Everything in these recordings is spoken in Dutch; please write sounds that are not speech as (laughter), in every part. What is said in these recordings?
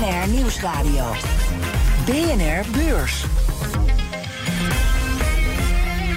BNR Nieuwsradio. BNR Beurs.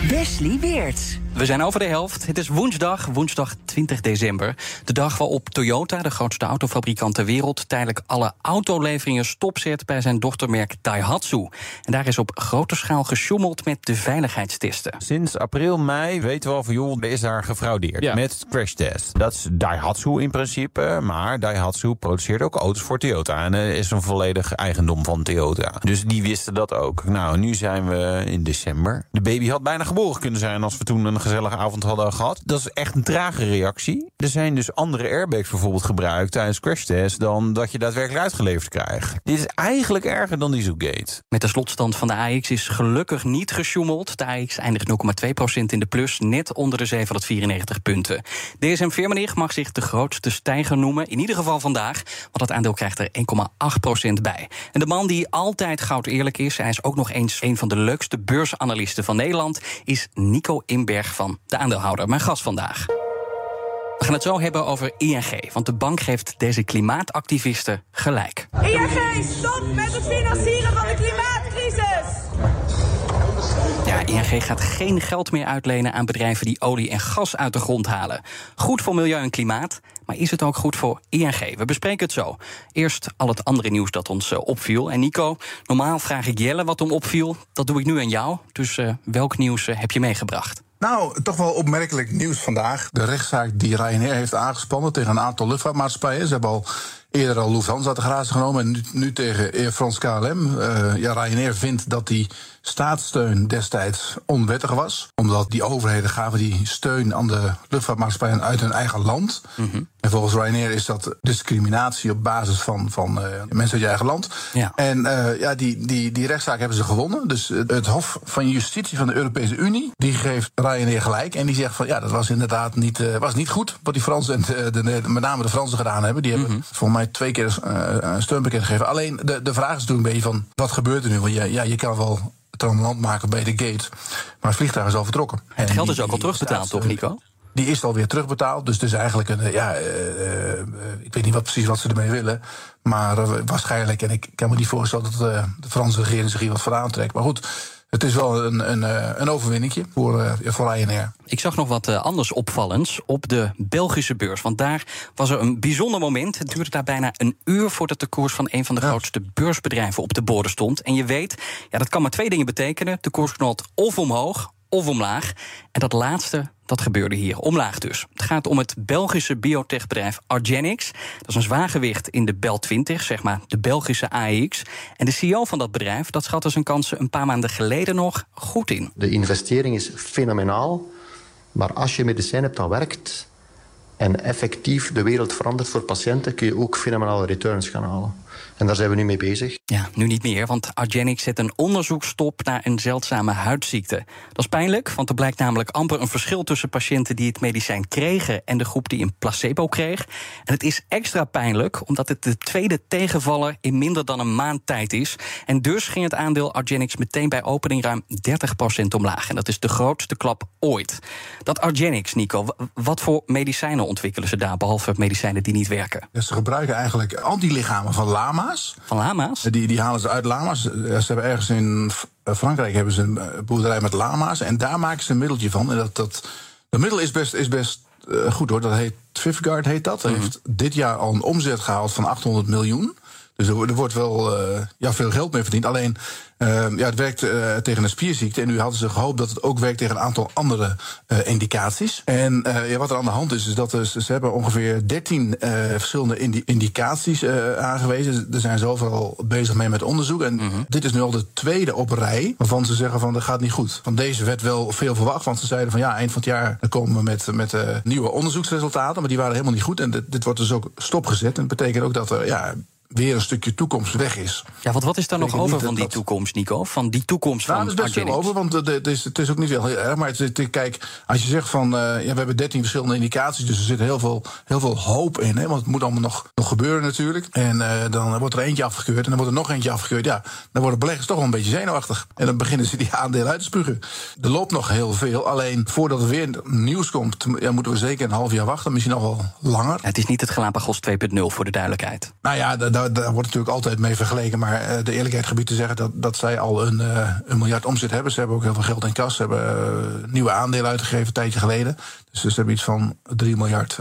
Wesley Weerts. We zijn over de helft. Het is woensdag, woensdag 20 december. De dag waarop Toyota, de grootste autofabrikant ter wereld, tijdelijk alle autoleveringen stopzet bij zijn dochtermerk Daihatsu. En daar is op grote schaal gesjoemeld met de veiligheidstesten. Sinds april, mei weten we al van joh, er is daar gefraudeerd met crashtest. Dat is Daihatsu in principe, maar Daihatsu produceert ook auto's voor Toyota en eh, is een volledig eigendom van Toyota. Dus die wisten dat ook. Nou, nu zijn we in december. De baby had bijna geboren kunnen zijn als we toen een gezellige avond hadden gehad. Dat is echt een trage reactie. Er zijn dus andere airbags bijvoorbeeld gebruikt tijdens crashtests dan dat je daadwerkelijk uitgeleverd krijgt. Dit is eigenlijk erger dan Dieselgate. Met de slotstand van de AX is gelukkig niet gesjoemeld. De AX eindigt 0,2% in de plus, net onder de 794 punten. DSM Firmenich mag zich de grootste stijger noemen, in ieder geval vandaag, want dat aandeel krijgt er 1,8% bij. En de man die altijd goud eerlijk is, hij is ook nog eens een van de leukste beursanalisten van Nederland, is Nico Inberg van de aandeelhouder, mijn gast vandaag. We gaan het zo hebben over ING, want de bank geeft deze klimaatactivisten gelijk. ING, stop met het financieren van de klimaatcrisis! Ja, ING gaat geen geld meer uitlenen aan bedrijven die olie en gas uit de grond halen. Goed voor milieu en klimaat, maar is het ook goed voor ING? We bespreken het zo. Eerst al het andere nieuws dat ons uh, opviel. En Nico, normaal vraag ik Jelle wat hem opviel. Dat doe ik nu aan jou. Dus uh, welk nieuws uh, heb je meegebracht? Nou, toch wel opmerkelijk nieuws vandaag. De rechtszaak die Ryanair heeft aangespannen tegen een aantal luchtvaartmaatschappijen. Ze hebben al eerder al Lufthansa te grazen genomen en nu, tegen Air France KLM. Uh, ja, Ryanair vindt dat die staatssteun destijds onwettig was. Omdat die overheden gaven die steun aan de luchtvaartmaatschappijen uit hun eigen land. Mm -hmm. En volgens Ryanair is dat discriminatie op basis van, van uh, mensen uit je eigen land. Ja. En uh, ja, die, die, die rechtszaak hebben ze gewonnen. Dus het Hof van Justitie van de Europese Unie, die geeft Ryanair gelijk. En die zegt van ja, dat was inderdaad niet, uh, was niet goed wat die Fransen en de, de, de, met name de Fransen gedaan hebben. Die hebben mm -hmm. volgens mij twee keer een steunpakket gegeven. Alleen de, de vraag is toen een beetje van wat gebeurt er nu? Want ja, ja je kan wel land maken bij de gate. Maar het vliegtuig is al vertrokken. Het geld is ook al terugbetaald, toch, Nico? Die is alweer terugbetaald. Dus het is eigenlijk een. Ja, uh, uh, ik weet niet wat, precies wat ze ermee willen. Maar uh, waarschijnlijk, en ik kan me niet voorstellen dat de Franse regering zich hier wat voor aantrekt. Maar goed. Het is wel een, een, een overwinningje voor, voor Ryanair. Ik zag nog wat anders opvallends op de Belgische beurs. Want daar was er een bijzonder moment. Het duurde daar bijna een uur voordat de koers van een van de ja. grootste beursbedrijven op de borden stond. En je weet, ja, dat kan maar twee dingen betekenen. De koers knalt of omhoog of omlaag. En dat laatste, dat gebeurde hier. Omlaag dus. Het gaat om het Belgische biotechbedrijf Argenix. Dat is een zwaargewicht in de Bel 20, zeg maar de Belgische AEX. En de CEO van dat bedrijf, dat schatte zijn kansen een paar maanden geleden nog goed in. De investering is fenomenaal. Maar als je medicijn hebt dat werkt en effectief de wereld verandert voor patiënten, kun je ook fenomenale returns gaan halen. En daar zijn we nu mee bezig. Ja, nu niet meer, want Argenix zet een onderzoek stop naar een zeldzame huidziekte. Dat is pijnlijk, want er blijkt namelijk amper een verschil tussen patiënten die het medicijn kregen en de groep die een placebo kreeg. En het is extra pijnlijk omdat het de tweede tegenvaller in minder dan een maand tijd is. En dus ging het aandeel Argenix meteen bij opening ruim 30% omlaag. En dat is de grootste klap ooit. Dat Argenix, Nico, wat voor medicijnen ontwikkelen ze daar, behalve medicijnen die niet werken? Dus ze gebruiken eigenlijk antilichamen van lama. Van lama's? Die, die halen ze uit lama's. Ze hebben ergens in Frankrijk hebben ze een boerderij met lama's. En daar maken ze een middeltje van. En dat, dat, dat middel is best, is best goed hoor. Dat heet Swiftguard heet dat. Mm -hmm. heeft dit jaar al een omzet gehaald van 800 miljoen. Dus er, er wordt wel uh, ja, veel geld mee verdiend. Alleen, uh, ja, het werkt uh, tegen een spierziekte. En nu hadden ze gehoopt dat het ook werkt tegen een aantal andere indicaties. En ja, wat er aan de hand is, is dat er, ze hebben ongeveer 13 verschillende indi indicaties aangewezen. Er zijn zoveel bezig mee met onderzoek. En mm -hmm. dit is nu al de tweede op rij waarvan ze zeggen van dat gaat niet goed. Van deze werd wel veel verwacht, want ze zeiden van ja, eind van het jaar komen we met, met nieuwe onderzoeksresultaten. Maar die waren helemaal niet goed. En dit, dit wordt dus ook stopgezet. En dat betekent ook dat er ja, weer een stukje toekomst weg is. Ja, want wat is daar nog over van die dat- toekomst, Nico? Van die toekomst Nou, van er is best veel over, want het, is, het is ook niet heel erg. Maar het, het- kijk, als je zegt van, eh, ja, we hebben 13 verschillende indicaties, dus er zit heel veel, heel veel hoop in. Hè, want het moet allemaal nog, nog gebeuren natuurlijk. En eh, dan wordt er eentje afgekeurd en dan wordt er nog eentje afgekeurd. Ja, dan worden beleggers toch wel een beetje zenuwachtig. En dan beginnen ze die aandelen uit te spugen. Er loopt nog heel veel, alleen voordat er weer nieuws komt, ja, moeten we zeker een half jaar wachten, misschien nog wel langer. Het is niet het Galapagos 2.0 voor de duidelijkheid. Nou ja, daar, daar, daar wordt natuurlijk altijd mee vergeleken. Maar eh, de eerlijkheid gebied te zeggen dat, dat zij al een, eh, een miljard omzet hebben. Ze hebben ook heel veel geld in kas. Ze hebben eh, nieuwe aandelen uitgegeven een tijdje geleden. Dus ze hebben iets van 3 miljard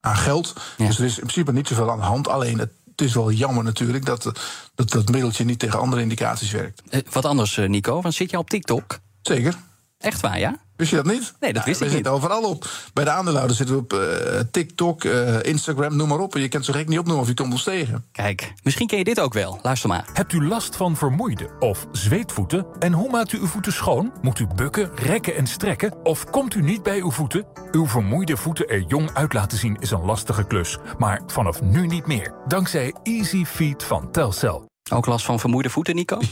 aan geld. Ja. Dus er is in principe niet zoveel aan de hand. Alleen het, het is wel jammer natuurlijk dat, dat dat middeltje niet tegen andere indicaties werkt. Eh, wat anders, Nico, want zit je op TikTok? Zeker. Echt waar, ja? Wist je dat niet? Nee, dat wist we ik zitten overal op. Bij de aandeelhouders zitten we op eh, TikTok, eh, Instagram, noem maar op. En je kent zo gek niet opnoemen of je komt ons tegen. Kijk, misschien ken je dit ook wel. Luister maar. Hebt u last van vermoeide of zweetvoeten? En hoe maakt u uw voeten schoon? Moet u bukken, rekken en strekken? Of komt u niet bij uw voeten? Uw vermoeide voeten er jong uit laten zien is een lastige klus. Maar vanaf nu niet meer. Dankzij Easy Feet van Telcel. Ook last van vermoeide voeten, Nico? (laughs)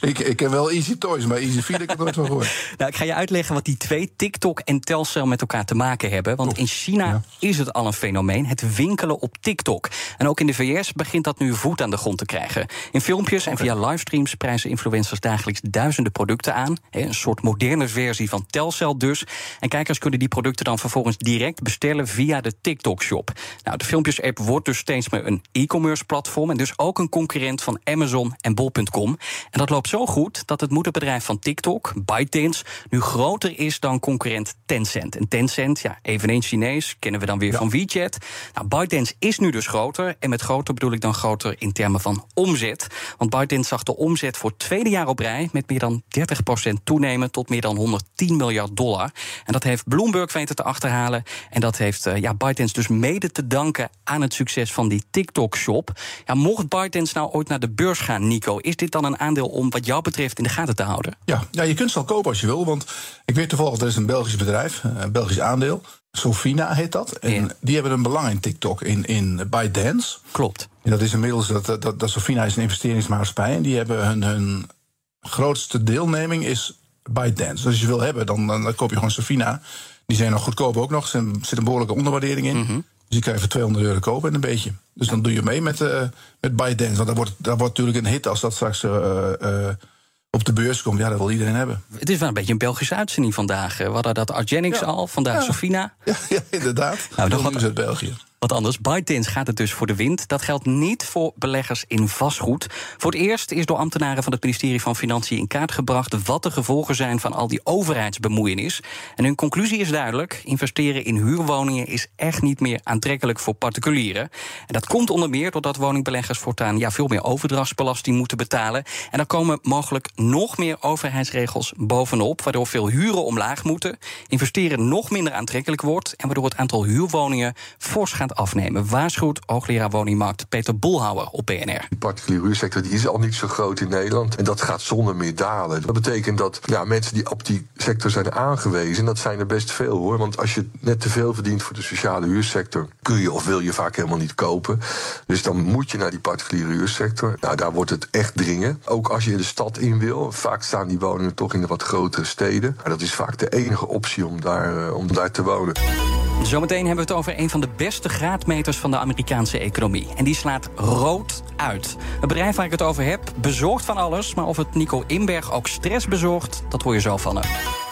Ik, ik ken wel Easy Toys, maar Easy Feet heb ik nooit van gehoord. (laughs) Nou, ik ga je uitleggen wat die twee, TikTok en Telcel, met elkaar te maken hebben. Want in China is het al een fenomeen, het winkelen op TikTok. En ook in de VS begint dat nu voet aan de grond te krijgen. In filmpjes en via livestreams prijzen influencers dagelijks duizenden producten aan. Een soort moderne versie van Telcel dus. En kijkers kunnen die producten dan vervolgens direct bestellen via de TikTok-shop. Nou, de filmpjes-app wordt dus steeds meer een e-commerce platform... en dus ook een concurrent van Amazon en Bol.com. En dat loopt zo goed dat het moederbedrijf van TikTok, ByteDance... nu groter is dan concurrent Tencent. En Tencent, ja, eveneens Chinees, kennen we dan weer van WeChat. Nou, ByteDance is nu dus groter. En met groter bedoel ik dan groter in termen van omzet. Want ByteDance zag de omzet voor het tweede jaar op rij... met meer dan 30% toenemen tot meer dan 110 miljard dollar. En dat heeft Bloomberg weten te achterhalen. En dat heeft eh, ja, ByteDance dus mede te danken aan het succes van die TikTok-shop. Ja, mocht ByteDance nou ooit naar de beurs gaan, Nico... is dit dan een aandeel om wat jou betreft in de gaten te houden? Ja, ja, je kunt ze al kopen als je wil. Want ik weet toevallig, er is een Belgisch bedrijf, eh, een Belgisch aandeel. Sofina heet dat. En Ja. die hebben een belang in TikTok, in, in ByteDance. Klopt. En dat is inmiddels, dat, dat, dat Sofina is een investeringsmaatschappij. En die hebben hun, hun grootste deelneming is ByteDance. Dus als je wil hebben, dan, dan, koop je gewoon Sofina. Die zijn nog goedkoop ook nog. Er zit- een behoorlijke onderwaardering in. Die kan je voor 200 euro kopen en een beetje. Dus dan doe je mee met, eh met ByteDance. Want dat wordt, dat wordt natuurlijk een hit als dat straks eh, eh, op de beurs komt. Ja, dat wil iedereen hebben. Het is wel een beetje een Belgische uitzending vandaag. We hadden dat Argenix Ja. al, vandaag Ja. Sofina. Ja, ja inderdaad. Nou, wat- nieuws uit België. Anders, ByteDance gaat het dus voor de wind. Dat geldt niet voor beleggers in vastgoed. Voor het eerst is door ambtenaren van het ministerie van Financiën in kaart gebracht... wat de gevolgen zijn van al die overheidsbemoeienis. En hun conclusie is duidelijk. Investeren in huurwoningen is echt niet meer aantrekkelijk voor particulieren. En dat komt onder meer doordat woningbeleggers voortaan... Ja, veel meer overdrachtsbelasting moeten betalen. En er komen mogelijk nog meer overheidsregels bovenop... waardoor veel huren omlaag moeten, investeren nog minder aantrekkelijk wordt... en waardoor het aantal huurwoningen fors gaat afnemen. Waarschuwt hoogleraar woningmarkt Peter Boelhouwer op BNR. Die particuliere huursector die is al niet zo groot in Nederland. En dat gaat zonder meer dalen. Dat betekent dat ja, mensen die op die sector zijn aangewezen, dat zijn er best veel hoor. Want als je net te veel verdient voor de sociale huursector, kun je of wil je vaak helemaal niet kopen. Dus dan moet je naar die particuliere huursector. Nou, daar wordt het echt dringen. Ook als je de stad in wil. Vaak staan die woningen toch in de wat grotere steden. Maar dat is vaak de enige optie om daar, eh, om daar te wonen. Zometeen hebben we het over een van de beste graadmeters van de Amerikaanse economie. En die slaat rood uit. Het bedrijf waar ik het over heb bezorgt van alles, maar of het Nico Inberg ook stress bezorgt, dat hoor je zo van hem.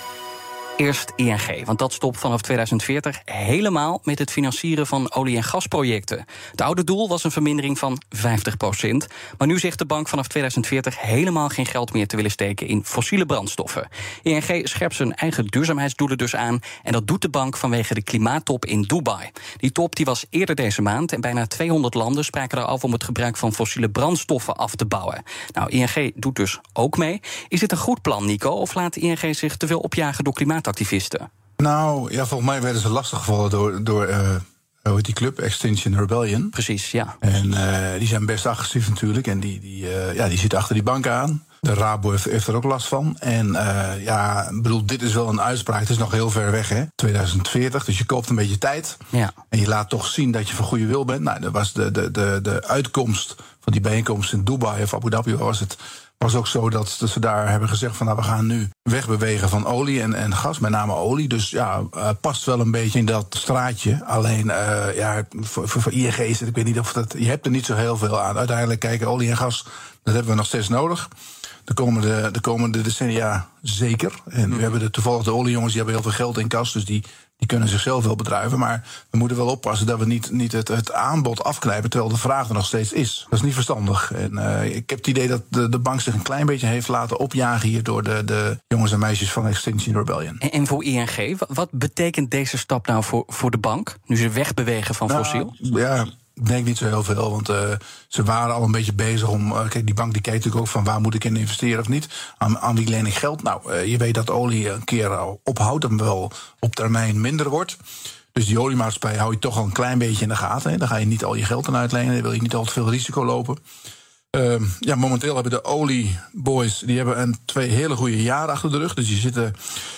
Eerst ING, want dat stopt vanaf 2040 helemaal met het financieren van olie- en gasprojecten. Het oude doel was een vermindering van 50% Maar nu zegt de bank vanaf 2040 helemaal geen geld meer te willen steken in fossiele brandstoffen. ING scherpt zijn eigen duurzaamheidsdoelen dus aan. En dat doet de bank vanwege de klimaattop in Dubai. Die top die was eerder deze maand en bijna 200 landen spraken er af om het gebruik van fossiele brandstoffen af te bouwen. Nou, ING doet dus ook mee. Is dit een goed plan, Nico? Of laat ING zich te veel opjagen door klimaatactivisten? Nou, ja, volgens mij werden ze lastiggevallen door, door eh, hoe heet die club? Extinction Rebellion. Precies, ja. En eh, die zijn best agressief natuurlijk. En die, die, eh, ja, die zitten achter die banken aan. De Rabo heeft, heeft er ook last van. En uh, ja, bedoel, dit is wel een uitspraak. Het is nog heel ver weg, hè? 2040. Dus je koopt een beetje tijd. Ja. En je laat toch zien dat je van goede wil bent. Nou, dat was de, de, de, de uitkomst van die bijeenkomst in Dubai of Abu Dhabi was het was ook zo dat, ze daar hebben gezegd van nou, we gaan nu wegbewegen van olie en, en gas, met name olie. Dus ja, uh, past wel een beetje in dat straatje. Alleen uh, ja, voor, voor, voor ING is het, ik weet niet of dat. Je hebt er niet zo heel veel aan. Uiteindelijk kijken, olie en gas, dat hebben we nog steeds nodig. De komende, de komende decennia zeker. En nu hebben de toevallig de oliejongens, die hebben heel veel geld in kas, dus die die kunnen zichzelf wel bedrijven. Maar we moeten wel oppassen dat we niet, niet het, het aanbod afknijpen terwijl de vraag er nog steeds is. Dat is niet verstandig. En uh, ik heb het idee dat de, de bank zich een klein beetje heeft laten opjagen hier door de, de jongens en meisjes van Extinction Rebellion. En, en voor ING, wat betekent deze stap nou voor, voor de bank? Nu ze wegbewegen van nou, fossiel? Ja, denk niet zo heel veel, want uh, ze waren al een beetje bezig om. Uh, kijk, die bank die kijkt natuurlijk ook van waar moet ik in investeren of niet. Aan, aan wie leen ik geld? Nou, uh, je weet dat olie een keer ophoudt en wel op termijn minder wordt. Dus die oliemaatschappij hou je toch al een klein beetje in de gaten. Hè. Dan ga je niet al je geld aan uitlenen, dan wil je niet al te veel risico lopen. ja, momenteel hebben de olieboys die hebben een, twee hele goede jaren achter de rug. Dus die zitten,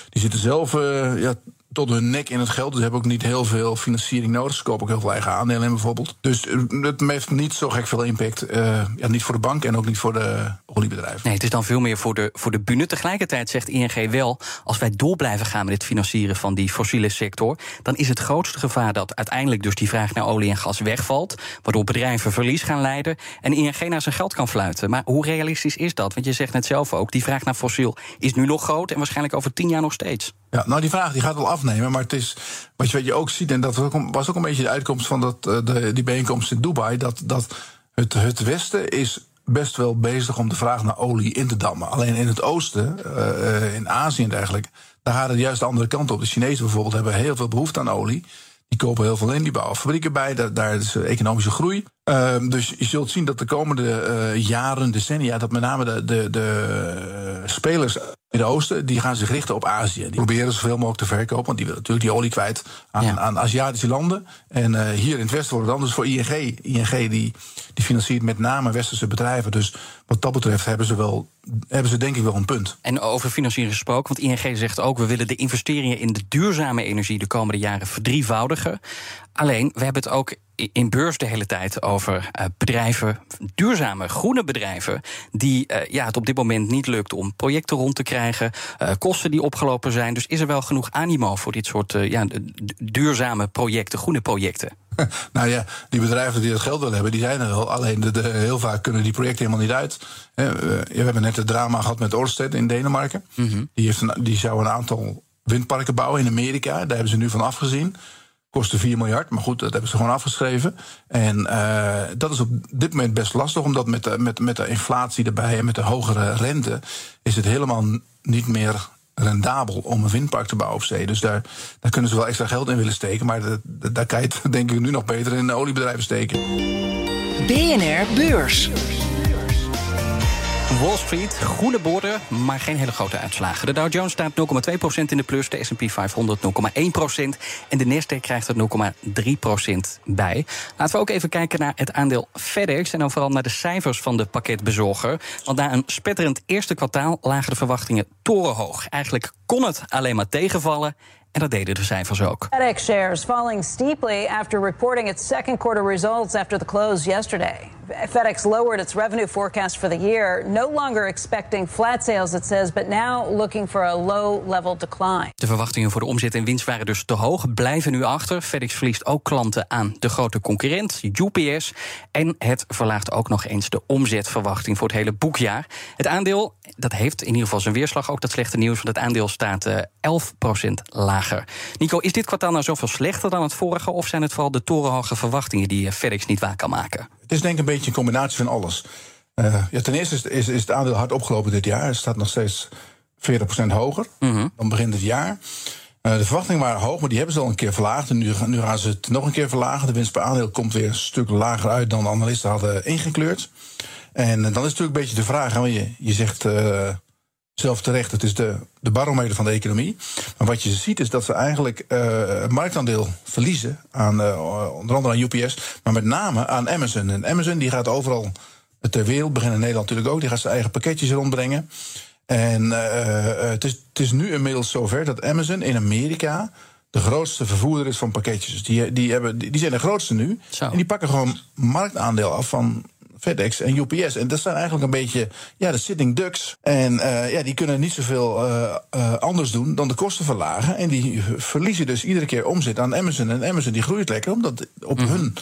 die zitten zelf ja, tot hun nek in het geld. Dus hebben ook niet heel veel financiering nodig. Ze kopen ook heel veel eigen aandelen bijvoorbeeld. Dus het heeft niet zo gek veel impact. Uh, ja, niet voor de bank en ook niet voor de oliebedrijven. Nee, het is dan veel meer voor de, voor de. Tegelijkertijd zegt ING wel, als wij door blijven gaan met het financieren van die fossiele sector, dan is het grootste gevaar dat uiteindelijk dus die vraag naar olie en gas wegvalt. Waardoor bedrijven verlies gaan leiden en ING naar zijn geld kan fluiten. Maar hoe realistisch is dat? Want je zegt net zelf ook, die vraag naar fossiel is nu nog groot en waarschijnlijk over tien jaar nog steeds. Ja, nou die vraag die gaat wel afnemen, maar het is wat je, wat je ook ziet, en dat was ook een beetje de uitkomst van dat, de, die bijeenkomst in Dubai, dat, dat het, het Westen is best wel bezig om de vraag naar olie in te dammen. Alleen in het oosten, uh, in Azië en dergelijke, daar gaat het juist de andere kant op. De Chinezen bijvoorbeeld hebben heel veel behoefte aan olie. Die kopen heel veel in, die bouwen fabrieken bij. Daar, daar is economische groei. Uh, dus je zult zien dat de komende jaren, decennia, dat met name de, de, de spelers in het oosten, die gaan zich richten op Azië. Die proberen zoveel mogelijk te verkopen, want die willen natuurlijk die olie kwijt aan, ja. aan Aziatische landen. En uh, hier in het westen wordt het anders voor ING. ING die, die financiert met name westerse bedrijven. Dus wat dat betreft hebben ze, wel, hebben ze denk ik wel een punt. En over financiering gesproken, want ING zegt ook... we willen de investeringen in de duurzame energie de komende jaren verdrievoudigen. Alleen, we hebben het ook in beurs de hele tijd over uh, bedrijven, duurzame groene bedrijven, die uh, ja, het op dit moment niet lukt om projecten rond te krijgen, uh, kosten die opgelopen zijn. Dus is er wel genoeg animo voor dit soort ja, duurzame projecten, groene projecten? (laughs) Nou ja, die bedrijven die dat geld willen hebben, die zijn er wel. Alleen de, de, heel vaak kunnen die projecten helemaal niet uit. we hebben net het drama gehad met Orsted in Denemarken. Mm -hmm. die, heeft een, die zou een aantal windparken bouwen in Amerika. Daar hebben ze nu van afgezien kostte 4 miljard, maar goed, dat hebben ze gewoon afgeschreven. En uh, dat is op dit moment best lastig, omdat met de, met, met de inflatie erbij en met de hogere rente is het helemaal niet meer rendabel om een windpark te bouwen op zee. Dus daar, daar kunnen ze wel extra geld in willen steken, maar daar kan je het (laughs) denk ik nu nog beter in de oliebedrijven steken. BNR Beurs. Wall Street, groene borden, maar geen hele grote uitslagen. De Dow Jones staat 0,2% in de plus, de S&P 500 0,1% en de Nasdaq krijgt er 0,3% bij. Laten we ook even kijken naar het aandeel FedEx en dan vooral naar de cijfers van de pakketbezorger. Want na een spetterend eerste kwartaal lagen de verwachtingen torenhoog. Eigenlijk kon het alleen maar tegenvallen. En dat deden de cijfers ook. FedEx shares falling steeply after reporting its second quarter results after the close yesterday. FedEx lowered its revenue forecast for the year, no longer expecting flat sales, it says, but now looking for a low level decline. De verwachtingen voor de omzet en winst waren dus te hoog, blijven nu achter. FedEx verliest ook klanten aan de grote concurrent, UPS. En het verlaagt ook nog eens de omzetverwachting voor het hele boekjaar. Het aandeel, dat heeft in ieder geval zijn weerslag, ook dat slechte nieuws, want het aandeel staat uh, 11% lager. Nico, is dit kwartaal nou zoveel slechter dan het vorige, of zijn het vooral de torenhoge verwachtingen die FedEx niet waar kan maken? Het is denk ik een beetje een combinatie van alles. Uh, ja, ten eerste is, is, is, het aandeel hard opgelopen dit jaar. Het staat nog steeds 40% hoger mm -hmm. dan begin dit jaar. Uh, de verwachtingen waren hoog, maar die hebben ze al een keer verlaagd. En nu, nu gaan ze het nog een keer verlagen. De winst per aandeel komt weer een stuk lager uit dan de analisten hadden ingekleurd. En uh, dan is natuurlijk een beetje de vraag: je, je zegt zelf terecht, het is de, de barometer van de economie. Maar wat je ziet is dat ze eigenlijk uh, marktaandeel verliezen aan uh, onder andere aan UPS, maar met name aan Amazon. En Amazon die gaat overal ter wereld. Beginnen in Nederland natuurlijk ook. Die gaat zijn eigen pakketjes rondbrengen. En uh, het, is, het is nu inmiddels zover dat Amazon in Amerika de grootste vervoerder is van pakketjes. Dus die, die, hebben, die zijn de grootste nu. En die pakken gewoon marktaandeel af van FedEx en UPS. En dat zijn eigenlijk een beetje ja, de sitting ducks. En uh, ja, die kunnen niet zoveel uh, uh, anders doen dan de kosten verlagen. En die verliezen dus iedere keer omzet aan Amazon. En Amazon die groeit lekker, omdat op mm -hmm. hun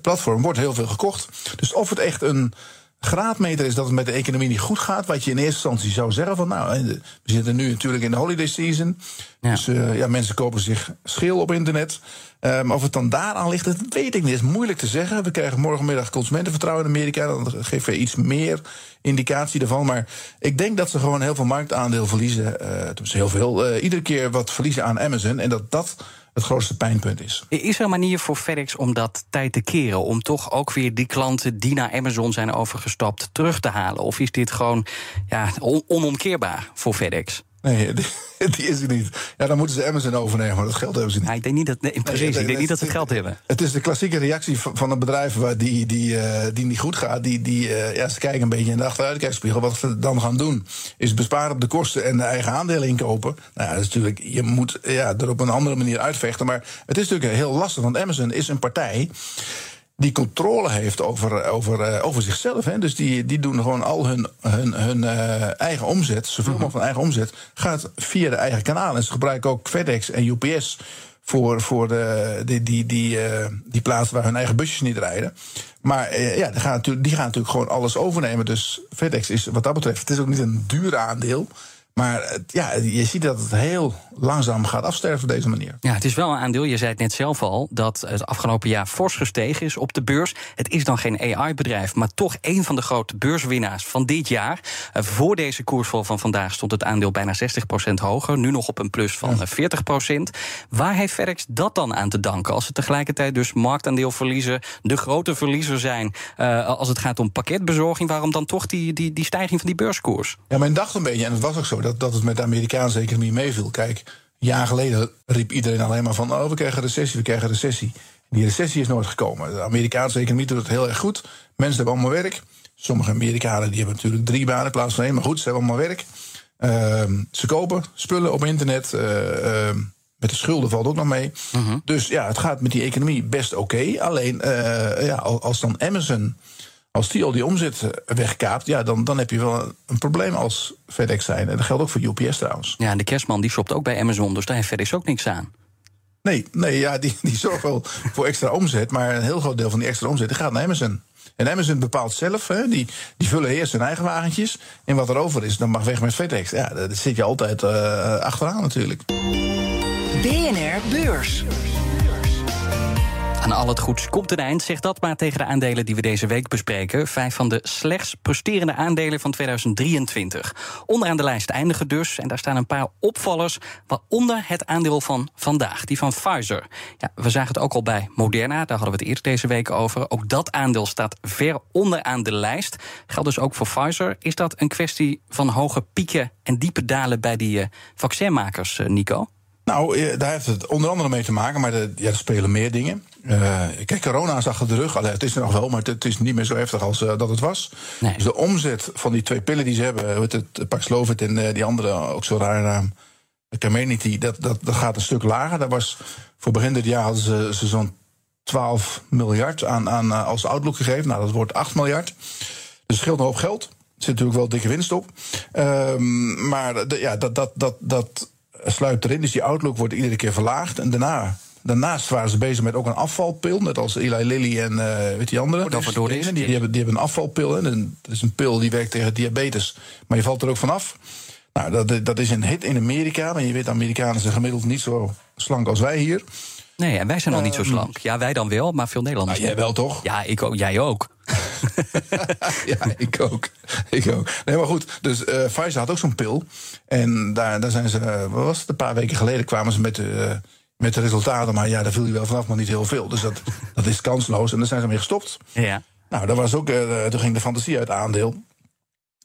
platform wordt heel veel gekocht. Dus of het echt een graadmeter is dat het met de economie niet goed gaat. Wat je in eerste instantie zou zeggen van nou, we zitten nu natuurlijk in de holiday season. Ja. Dus uh, ja, mensen kopen zich schil op internet. Um, of het dan daaraan ligt, dat weet ik niet. Het is moeilijk te zeggen. We krijgen morgenmiddag consumentenvertrouwen in Amerika. Dan geven we iets meer indicatie ervan. Maar ik denk dat ze gewoon heel veel marktaandeel verliezen. Uh, dus heel veel. Uh, iedere keer wat verliezen aan Amazon. En dat dat het grootste pijnpunt is. Is er een manier voor FedEx om dat tijd te keren? Om toch ook weer die klanten die naar Amazon zijn overgestapt terug te halen? Of is dit gewoon ja, on onomkeerbaar voor FedEx? Nee, (laughs) die, die, is er niet. Ja, dan moeten ze Amazon overnemen, maar dat geld hebben ze niet. Ja, ik denk niet dat, nee, precies, nee, ik denk niet dat ze het geld hebben. Het is de klassieke reactie van, van een bedrijf waar die, die, uh, die niet goed gaat. Die, die, uh, ja, ze kijken een beetje in de achteruitkijkspiegel. Wat ze dan gaan doen, is besparen op de kosten en de eigen aandelen inkopen. Nou, ja, dat is natuurlijk, je moet ja, er op een andere manier uitvechten. Maar het is natuurlijk heel lastig, want Amazon is een partij die controle heeft over, over, uh, over zichzelf. Hè. Dus die, die doen gewoon al hun, hun, hun uh, eigen omzet, zoveel mogelijk van eigen omzet, gaat via de eigen kanalen. En ze gebruiken ook FedEx en UPS voor, voor de, die, die, die, uh, die plaatsen waar hun eigen busjes niet rijden. Maar ja, die gaan, natuurlijk, die gaan natuurlijk gewoon alles overnemen. Dus FedEx is wat dat betreft, het is ook niet een duur aandeel. Maar ja, je ziet dat het heel langzaam gaat afsterven op deze manier. Ja, het is wel een aandeel. Je zei het net zelf al, dat het afgelopen jaar fors gestegen is op de beurs. Het is dan geen AI-bedrijf, maar toch een van de grote beurswinnaars van dit jaar. Uh, voor deze koersval van vandaag stond het aandeel bijna 60% hoger. Nu nog op een plus van ja. 40%. Waar heeft FedEx dat dan aan te danken? Als ze tegelijkertijd dus marktaandeel verliezen, de grote verliezer zijn. Uh, als het gaat om pakketbezorging, waarom dan toch die, die, die stijging van die beurskoers? Ja, men dacht een beetje, en het was ook zo dat, dat het met de Amerikaanse economie meeviel. Kijk, een jaar geleden riep iedereen alleen maar van... oh, we krijgen recessie, we krijgen recessie. Die recessie is nooit gekomen. De Amerikaanse economie doet het heel erg goed. Mensen hebben allemaal werk. Sommige Amerikanen die hebben natuurlijk drie banen in plaats van één. Maar goed, ze hebben allemaal werk. Uh, ze kopen spullen op internet. Uh, uh, met de schulden valt ook nog mee. -huh. Dus ja, het gaat met die economie best oké. Okay. Alleen eh, ja, als dan Amazon als die al die omzet wegkaapt, ja, dan, dan heb je wel een probleem als FedEx zijn. En dat geldt ook voor UPS trouwens. Ja, en de kerstman die shopt ook bij Amazon, dus daar heeft FedEx ook niks aan. Nee, nee ja, die, die zorgt wel voor extra omzet, maar een heel groot deel van die extra omzet gaat naar Amazon. En Amazon bepaalt zelf, hè, die, die vullen eerst hun eigen wagentjes. En wat er over is, dan mag weg met FedEx. Ja, daar zit je altijd uh, achteraan natuurlijk. BNR Beurs. Aan al het goeds komt een eind, zeg dat maar tegen de aandelen die we deze week bespreken. Vijf van de slechts presterende aandelen van 2023. Onderaan de lijst eindigen dus, en daar staan een paar opvallers, waaronder het aandeel van vandaag, die van Pfizer. Ja, we zagen het ook al bij Moderna, daar hadden we het eerder deze week over. Ook dat aandeel staat ver onderaan de lijst. Geldt dus ook voor Pfizer. Is dat een kwestie van hoge pieken en diepe dalen bij die uh, vaccinmakers, uh, Nico? Nou, daar heeft het onder andere mee te maken, maar de, ja, er spelen meer dingen. Uh, kijk, corona is achter de rug. Allee, het is er nog wel, maar het, is niet meer zo heftig als uh, dat het was. Nee. Dus de omzet van die twee pillen die ze hebben, het, het Paxlovid en uh, die andere, ook zo raar naam, Comirnaty, dat, dat, dat gaat een stuk lager. Dat was, voor begin dit jaar hadden ze, ze zo'n 12 miljard aan, aan, als outlook gegeven. Nou, dat wordt 8 miljard. Dus scheelt een hoop geld. Er zit natuurlijk wel dikke winst op. Um, maar de, ja, dat, dat, dat, dat sluipt erin. Dus die outlook wordt iedere keer verlaagd. En daarna Daarnaast waren ze bezig met ook een afvalpil. Net als Eli Lilly en uh, weet die andere. Dat die, die, die, hebben, die hebben een afvalpil. En dat is een pil die werkt tegen diabetes. Maar je valt er ook vanaf. Nou, dat, dat is een hit in Amerika. Maar je weet, Amerikanen zijn gemiddeld niet zo slank als wij hier. Nee, en wij zijn nog niet zo ehm, slank. Ja, wij dan wel, maar veel Nederlanders. Nou, jij wel toch? Ja, ik ook. Jij ook. (laughs) ja, ik ook. ik ook. Nee, maar goed. Dus uh, Pfizer had ook zo'n pil. En daar, daar zijn ze, uh, wat was het, een paar weken geleden kwamen ze met... Uh, met de resultaten. Maar ja, daar viel je wel vanaf, maar niet heel veel. Dus dat, (laughs) dat is kansloos. En dan zijn ze mee gestopt. Ja. Nou, dat was ook, toen ging de fantasie uit aandeel.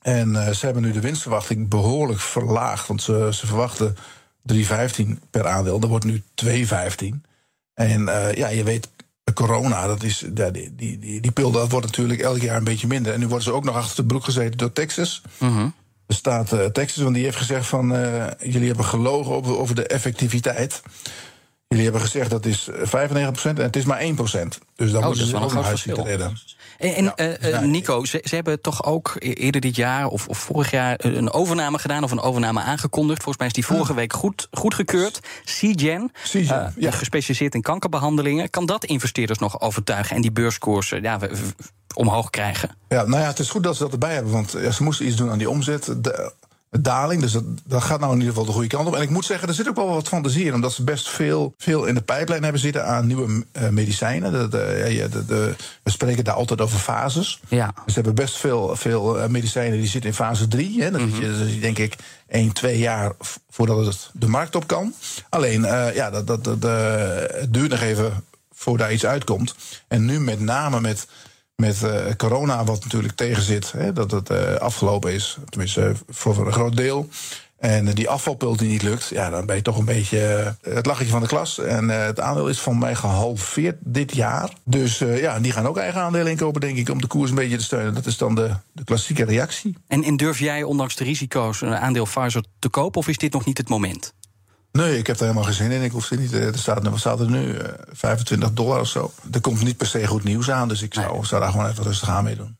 En ze hebben nu de winstverwachting behoorlijk verlaagd. Want ze, ze verwachten 3,15 per aandeel. Dat wordt nu 2,15. En uh, ja, je weet, corona, dat is, die, die, die, die pil dat wordt natuurlijk elk jaar een beetje minder. En nu worden ze ook nog achter de broek gezeten door Texas. De staat eh, Texas, want die heeft gezegd van... eh, jullie hebben gelogen over, over de effectiviteit. Jullie hebben gezegd dat is 95% en het is maar 1%. Dus dan Oh, dat moeten ze ook nog uit zien te redden. En, en, eh, eh, Nico, ze, ze hebben toch ook e- eerder dit jaar of, of vorig jaar een overname gedaan of een overname aangekondigd. Volgens mij is die vorige week goed, goedgekeurd. CGen, eh, gespecialiseerd in kankerbehandelingen. Kan dat investeerders nog overtuigen en die beurskoersen ja, we- omhoog krijgen? Ja, nou ja, het is goed dat ze dat erbij hebben, want ja, ze moesten iets doen aan die omzet. De daling, dus dat, dat gaat nou in ieder geval de goede kant op. En ik moet zeggen, er zit ook wel wat fantasie in, omdat ze best veel, veel in de pijplijn hebben zitten aan nieuwe eh, medicijnen. De, ja, de, de- we spreken daar altijd over fases. Ja. Ze hebben best veel, veel eh, medicijnen die zitten in fase 3. Hè. Dat je- is denk ik 1, 2 jaar voordat het de markt op kan. Alleen, eh, ja, dat, dat, dat, eh, het duurt nog even voordat iets uitkomt. En nu met name met, met eh, corona, wat natuurlijk tegenzit, hè, dat het eh, afgelopen is. Tenminste, eh, voor, voor een groot deel. En die afvalpul die niet lukt, ja, dan ben je toch een beetje het lachetje van de klas. En het aandeel is van mij gehalveerd dit jaar. Dus ja, die gaan ook eigen aandelen inkopen, denk ik, om de koers een beetje te steunen. Dat is dan de, de klassieke reactie. En, en durf jij ondanks de risico's een aandeel Pfizer te kopen of is dit nog niet het moment? Nee, ik heb er helemaal geen zin in. Ik hoef niet. eh, Er staat, wat staat er nu? Eh, 25 dollar of zo. Er komt niet per se goed nieuws aan, dus ik zou, zou daar gewoon even rustig aan mee doen.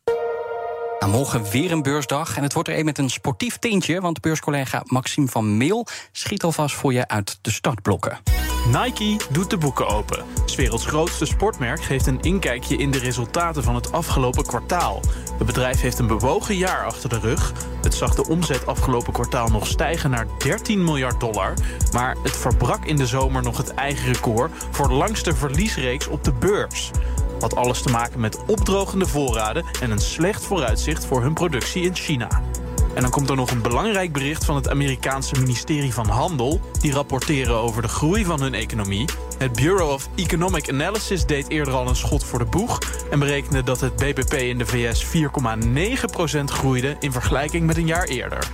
Nou, morgen weer een beursdag. En het wordt er een met een sportief tintje. Want beurscollega Maxime van Meel schiet alvast voor je uit de startblokken. Nike doet de boeken open. 's werelds grootste sportmerk geeft een inkijkje in de resultaten van het afgelopen kwartaal. Het bedrijf heeft een bewogen jaar achter de rug. Het zag de omzet afgelopen kwartaal nog stijgen naar 13 miljard dollar. Maar het verbrak in de zomer nog het eigen record voor langste verliesreeks op de beurs. Had alles te maken met opdrogende voorraden en een slecht vooruitzicht voor hun productie in China. En dan komt er nog een belangrijk bericht van het Amerikaanse ministerie van Handel. Die rapporteren over de groei van hun economie. Het Bureau of Economic Analysis deed eerder al een schot voor de boeg. En berekende dat het BBP in de VS 4,9% groeide in vergelijking met een jaar eerder.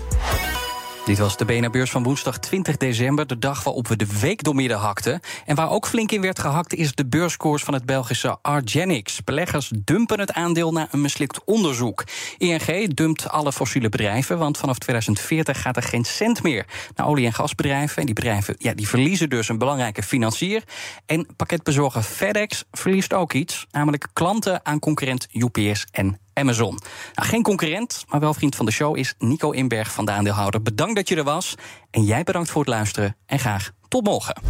Dit was de BNR-beurs van woensdag 20 december, de dag waarop we de week doormidden hakten. En waar ook flink in werd gehakt is de beurskoers van het Belgische Argenix. Beleggers dumpen het aandeel na een mislukt onderzoek. ING dumpt alle fossiele bedrijven, want vanaf 2040 gaat er geen cent meer naar olie- en gasbedrijven. En die bedrijven ja, die verliezen dus een belangrijke financier. En pakketbezorger FedEx verliest ook iets, namelijk klanten aan concurrent UPS en Amazon. Nou, geen concurrent, maar wel vriend van de show is Nico Inberg van de aandeelhouder. Bedankt dat je er was. En jij bedankt voor het luisteren. En graag tot morgen.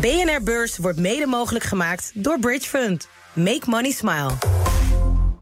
BNR Beurs wordt mede mogelijk gemaakt door Bridge Fund. Make money smile.